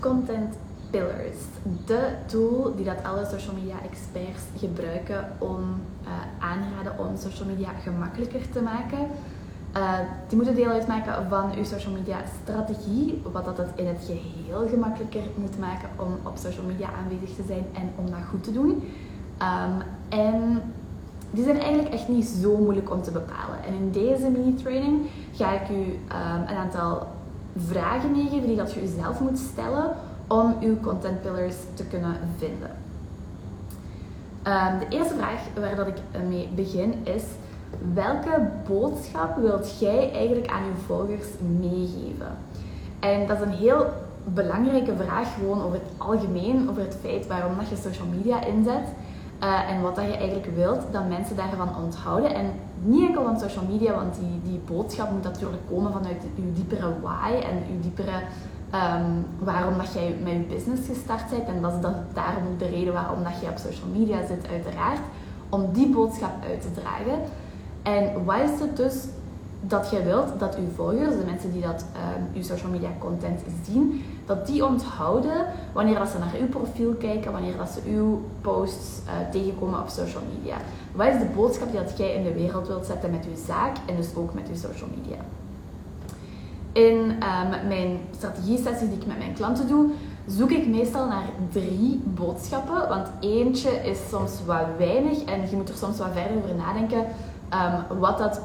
content pillars. De tool die dat alle social media experts gebruiken om uh, aanraden om social media gemakkelijker te maken. Uh, die moeten deel uitmaken van uw social media strategie, wat dat het in het geheel gemakkelijker moet maken om op social media aanwezig te zijn en om dat goed te doen. Um, en die zijn eigenlijk echt niet zo moeilijk om te bepalen. En in deze mini-training ga ik u um, een aantal vragen meegeven die dat je jezelf moet stellen om uw content pillars te kunnen vinden. Um, de eerste vraag waar dat ik mee begin is welke boodschap wilt jij eigenlijk aan je volgers meegeven? En dat is een heel belangrijke vraag gewoon over het algemeen, over het feit waarom dat je social media inzet. Uh, en wat dat je eigenlijk wilt dat mensen daarvan onthouden. En niet enkel van social media, want die, die boodschap moet natuurlijk komen vanuit je diepere why en je diepere um, waarom dat jij met je business gestart bent. En dat is dat, daarom ook de reden waarom dat je op social media zit, uiteraard. Om die boodschap uit te dragen. En wat is het dus dat jij wilt dat uw volgers, de mensen die dat um, uw social media content zien, dat die onthouden wanneer dat ze naar uw profiel kijken, wanneer dat ze uw posts uh, tegenkomen op social media. Wat is de boodschap die dat jij in de wereld wilt zetten met uw zaak en dus ook met uw social media? In um, mijn strategie-sessies die ik met mijn klanten doe, zoek ik meestal naar drie boodschappen. Want eentje is soms wat weinig en je moet er soms wat verder over nadenken um, wat dat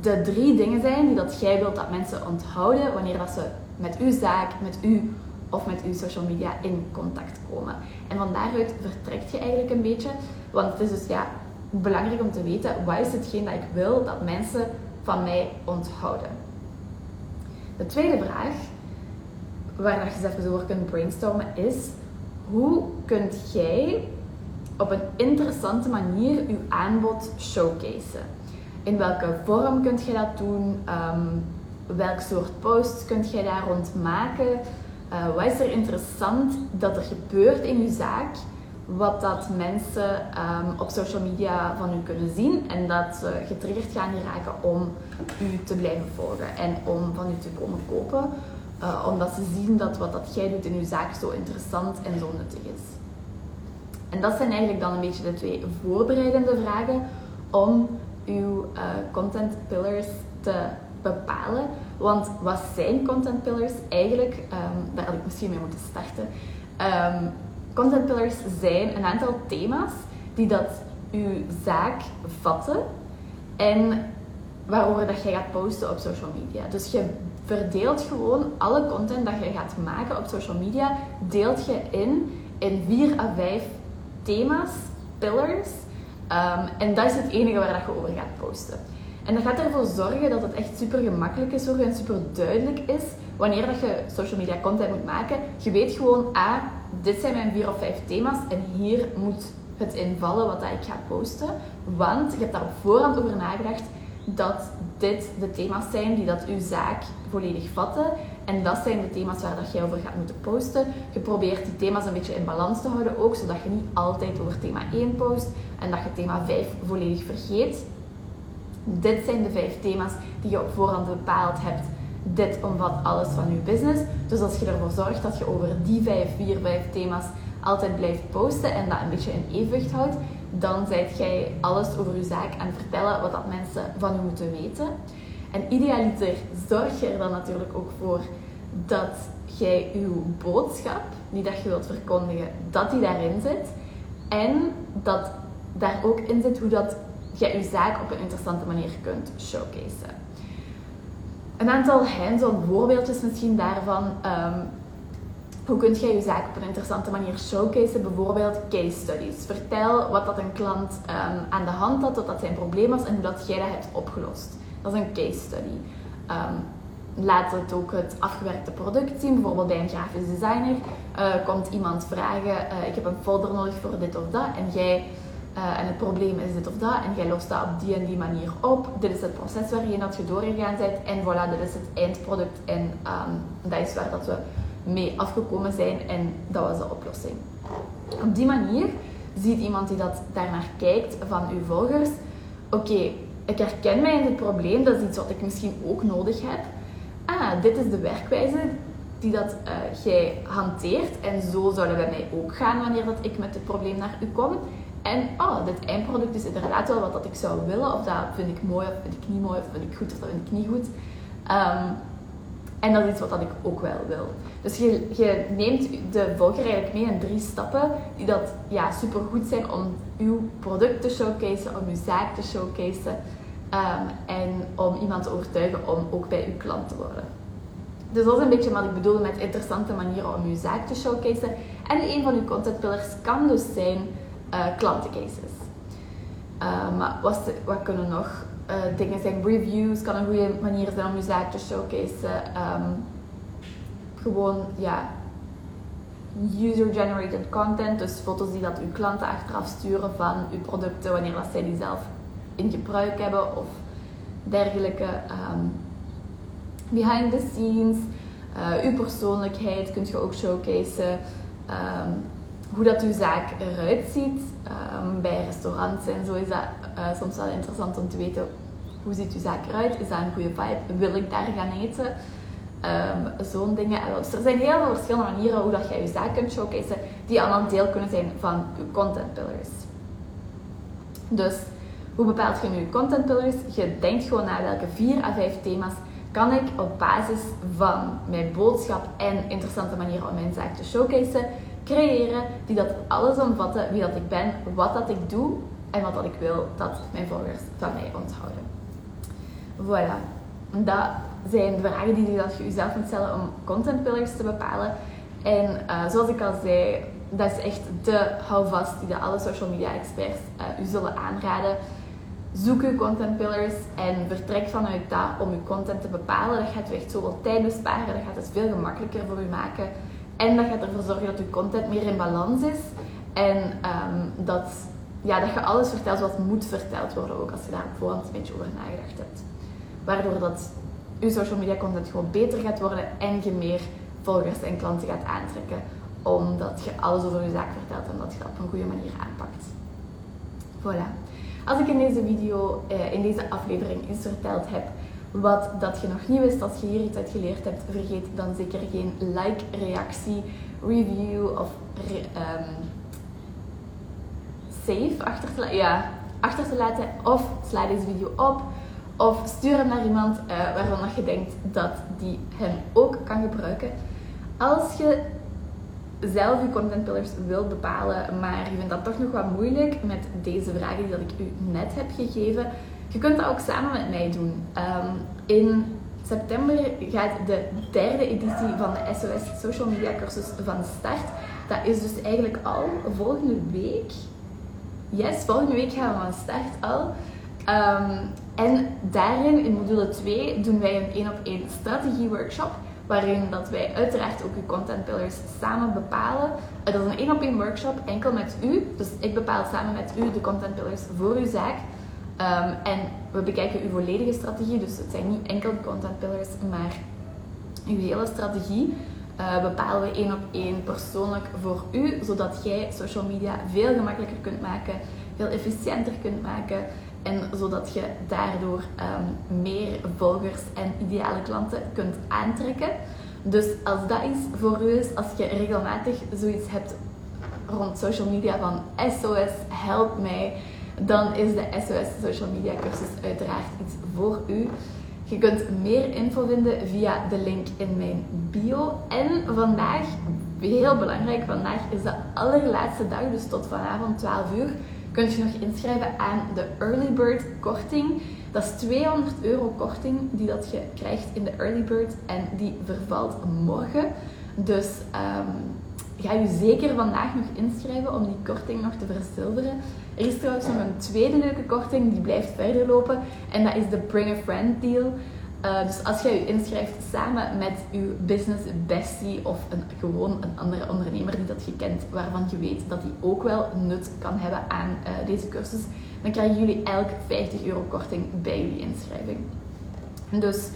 de drie dingen zijn die dat jij wilt dat mensen onthouden wanneer dat ze met uw zaak, met u of met uw social media in contact komen. En van daaruit vertrekt je eigenlijk een beetje, want het is dus ja, belangrijk om te weten wat is hetgeen dat ik wil dat mensen van mij onthouden. De tweede vraag, waar je eens over kunt brainstormen, is hoe kunt jij op een interessante manier uw aanbod showcaseen? In welke vorm kunt je dat doen? Um, welk soort posts kunt jij daar rond maken? Uh, wat is er interessant dat er gebeurt in je zaak? Wat dat mensen um, op social media van u kunnen zien en dat ze getriggerd gaan raken om u te blijven volgen en om van u te komen kopen. Uh, omdat ze zien dat wat dat jij doet in uw zaak zo interessant en zo nuttig is. En dat zijn eigenlijk dan een beetje de twee voorbereidende vragen om uw uh, content pillars te bepalen. Want wat zijn content pillars eigenlijk? Um, daar had ik misschien mee moeten starten. Um, content pillars zijn een aantal thema's die dat uw zaak vatten en waarover dat jij gaat posten op social media. Dus je verdeelt gewoon alle content dat je gaat maken op social media, deelt je in in vier à vijf thema's, pillars. Um, en dat is het enige waar dat je over gaat posten. En dat gaat ervoor zorgen dat het echt super gemakkelijk is voor je en super duidelijk is wanneer dat je social media content moet maken. Je weet gewoon, ah, dit zijn mijn vier of vijf thema's en hier moet het invallen wat dat ik ga posten. Want je hebt daar op voorhand over nagedacht dat dit de thema's zijn die dat uw zaak volledig vatten. En dat zijn de thema's waar dat jij over gaat moeten posten. Je probeert die thema's een beetje in balans te houden ook, zodat je niet altijd over thema 1 post en dat je thema 5 volledig vergeet. Dit zijn de vijf thema's die je op voorhand bepaald hebt. Dit omvat alles van je business. Dus als je ervoor zorgt dat je over die vijf, vier, vijf thema's altijd blijft posten en dat een beetje in evenwicht houdt, dan zijt jij alles over je zaak aan vertellen wat dat mensen van je moeten weten. En idealiter zorg je er dan natuurlijk ook voor dat jij je boodschap, die dat je wilt verkondigen, dat die daarin zit. En dat daar ook in zit hoe dat je je zaak op een interessante manier kunt showcaseen. Een aantal hands-on voorbeeldjes misschien daarvan. Um, hoe kun jij je zaak op een interessante manier showcaseen? Bijvoorbeeld case studies. Vertel wat dat een klant um, aan de hand had, wat dat zijn probleem was en hoe dat jij dat hebt opgelost. Dat is een case study. Um, laat het ook het afgewerkte product zien. Bijvoorbeeld bij een grafisch designer uh, komt iemand vragen: uh, Ik heb een folder nodig voor dit of dat. En jij uh, en het probleem is dit of dat. En jij lost dat op die en die manier op. Dit is het proces waarin dat je doorgegaan bent. En voilà, dit is het eindproduct. En um, dat is waar dat we mee afgekomen zijn. En dat was de oplossing. Op die manier ziet iemand die dat daarnaar kijkt van uw volgers. Oké, ik herken mij in dit probleem. Dat is iets wat ik misschien ook nodig heb. Ah, dit is de werkwijze die dat uh, jij hanteert. En zo zou dat bij mij ook gaan wanneer dat ik met het probleem naar u kom. En oh, dit eindproduct is inderdaad wel wat dat ik zou willen. Of dat vind ik mooi, of vind ik niet mooi, of vind ik goed, of dat vind ik niet goed. Um, en dat is iets wat dat ik ook wel wil. Dus je, je neemt de volger eigenlijk mee in drie stappen die dat ja, super goed zijn om uw product te showcaseen, om uw zaak te showcaseen um, en om iemand te overtuigen om ook bij uw klant te worden. Dus dat is een beetje wat ik bedoel met interessante manieren om uw zaak te showcaseen. En een van uw content pillars kan dus zijn uh, klantencases. Um, wat, wat kunnen nog uh, dingen zijn? Reviews kan een goede manier zijn om je zaak te showcaseen. Um, gewoon, ja, user-generated content, dus foto's die dat uw klanten achteraf sturen van uw producten wanneer dat zij die zelf in gebruik hebben of dergelijke. Um, behind the scenes, uh, uw persoonlijkheid kunt je ook showcaseen. Um, hoe dat uw zaak eruit ziet. Um, bij restaurants en zo is dat uh, soms wel interessant om te weten hoe ziet uw zaak eruit. Is dat een goede vibe? Wil ik daar gaan eten? Um, Zo'n dingen. Er zijn heel veel verschillende manieren hoe dat jij je zaak kunt showcaseen, die allemaal deel kunnen zijn van je content pillars. Dus hoe bepaalt je nu je content pillars? Je denkt gewoon naar welke vier à vijf thema's kan ik op basis van mijn boodschap en interessante manieren om mijn zaak te showcaseen creëren die dat alles omvatten wie dat ik ben, wat dat ik doe en wat dat ik wil dat mijn volgers van mij onthouden. Voilà. Dat zijn de vragen die je jezelf moet stellen om content pillars te bepalen. En uh, zoals ik al zei, dat is echt de houvast die de alle social media experts uh, u zullen aanraden. Zoek uw content pillars en vertrek vanuit dat om uw content te bepalen. Dat gaat u echt zoveel tijd besparen, dat gaat het veel gemakkelijker voor u maken. En dat gaat ervoor zorgen dat je content meer in balans is. En um, dat, ja, dat je alles vertelt wat moet verteld worden, ook als je daar voorhand een beetje over nagedacht hebt. Waardoor dat je social media content gewoon beter gaat worden en je meer volgers en klanten gaat aantrekken. Omdat je alles over je zaak vertelt en dat je dat op een goede manier aanpakt. Voilà. Als ik in deze video, eh, in deze aflevering eens verteld heb wat dat je nog niet wist als je hier iets uit geleerd hebt, vergeet dan zeker geen like, reactie, review of um, save achter te, ja, achter te laten. Of sla deze video op. Of stuur hem naar iemand uh, waarvan je denkt dat die hem ook kan gebruiken. Als je zelf je content pillars wil bepalen, maar je vindt dat toch nog wat moeilijk met deze vragen die dat ik u net heb gegeven, je kunt dat ook samen met mij doen. Um, in september gaat de derde editie van de SOS Social Media cursus van start. Dat is dus eigenlijk al volgende week. Yes, volgende week gaan we van start al. Um, en daarin, in module 2, doen wij een één op één strategie workshop. Waarin dat wij uiteraard ook uw content pillars samen bepalen. Dat is een één op één workshop, enkel met u. Dus ik bepaal samen met u de content pillars voor uw zaak. Um, en we bekijken uw volledige strategie, dus het zijn niet enkel content pillars, maar uw hele strategie uh, bepalen we één op één persoonlijk voor u, zodat jij social media veel gemakkelijker kunt maken, veel efficiënter kunt maken en zodat je daardoor um, meer volgers en ideale klanten kunt aantrekken. Dus als dat is voor u is, als je regelmatig zoiets hebt rond social media van SOS, help mij dan is de SOS Social Media cursus uiteraard iets voor u. Je kunt meer info vinden via de link in mijn bio. En vandaag, heel belangrijk, vandaag is de allerlaatste dag, dus tot vanavond 12 uur, kun je nog inschrijven aan de Early Bird korting. Dat is 200 euro korting die dat je krijgt in de Early Bird en die vervalt morgen. Dus um, ga je zeker vandaag nog inschrijven om die korting nog te verzilveren. Er is trouwens nog een tweede leuke korting die blijft verder lopen en dat is de Bring a Friend deal. Uh, dus als jij je inschrijft samen met je business bestie of een, gewoon een andere ondernemer die dat je kent, waarvan je weet dat die ook wel nut kan hebben aan uh, deze cursus, dan krijgen jullie elk 50 euro korting bij jullie inschrijving. Dus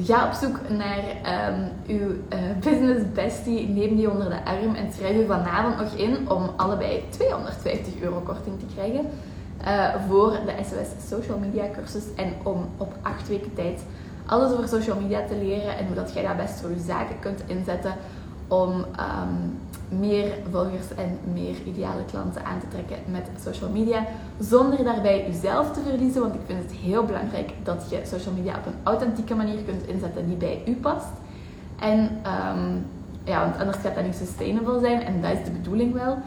Ga op zoek naar um, uw uh, business bestie, neem die onder de arm en schrijf je vanavond nog in om allebei 250 euro korting te krijgen uh, voor de SOS Social Media cursus en om op 8 weken tijd alles over social media te leren en hoe dat jij dat best voor je zaken kunt inzetten om ehm, meer volgers en meer ideale klanten aan te trekken met social media. Zonder daarbij jezelf te verliezen, want ik vind het heel belangrijk dat je social media op een authentieke manier kunt inzetten die bij u past. En um, ja, want anders gaat dat niet sustainable zijn en dat is de bedoeling wel.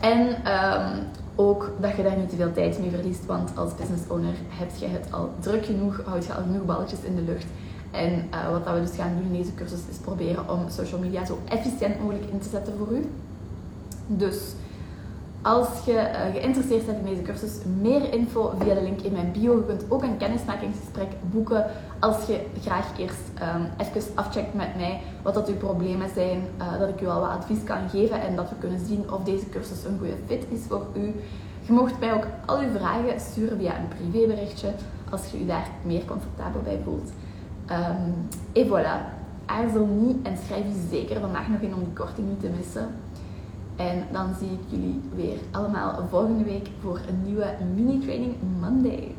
En um, ook dat je daar niet te veel tijd mee verliest, want als business owner heb je het al druk genoeg, houd je al genoeg balletjes in de lucht. En uh, wat we dus gaan doen in deze cursus is proberen om social media zo efficiënt mogelijk in te zetten voor u. Dus als je uh, geïnteresseerd bent in deze cursus, meer info via de link in mijn bio. Je kunt ook een kennismakingsgesprek boeken als je graag eerst um, even afcheckt met mij wat dat uw problemen zijn, uh, dat ik u al wat advies kan geven en dat we kunnen zien of deze cursus een goede fit is voor u. Je mocht mij ook al uw vragen sturen via een privéberichtje als je u daar meer comfortabel bij voelt. Um, et voilà. Aarzel niet en schrijf je zeker vandaag nog in om die korting niet te missen. En dan zie ik jullie weer allemaal volgende week voor een nieuwe mini-training Monday.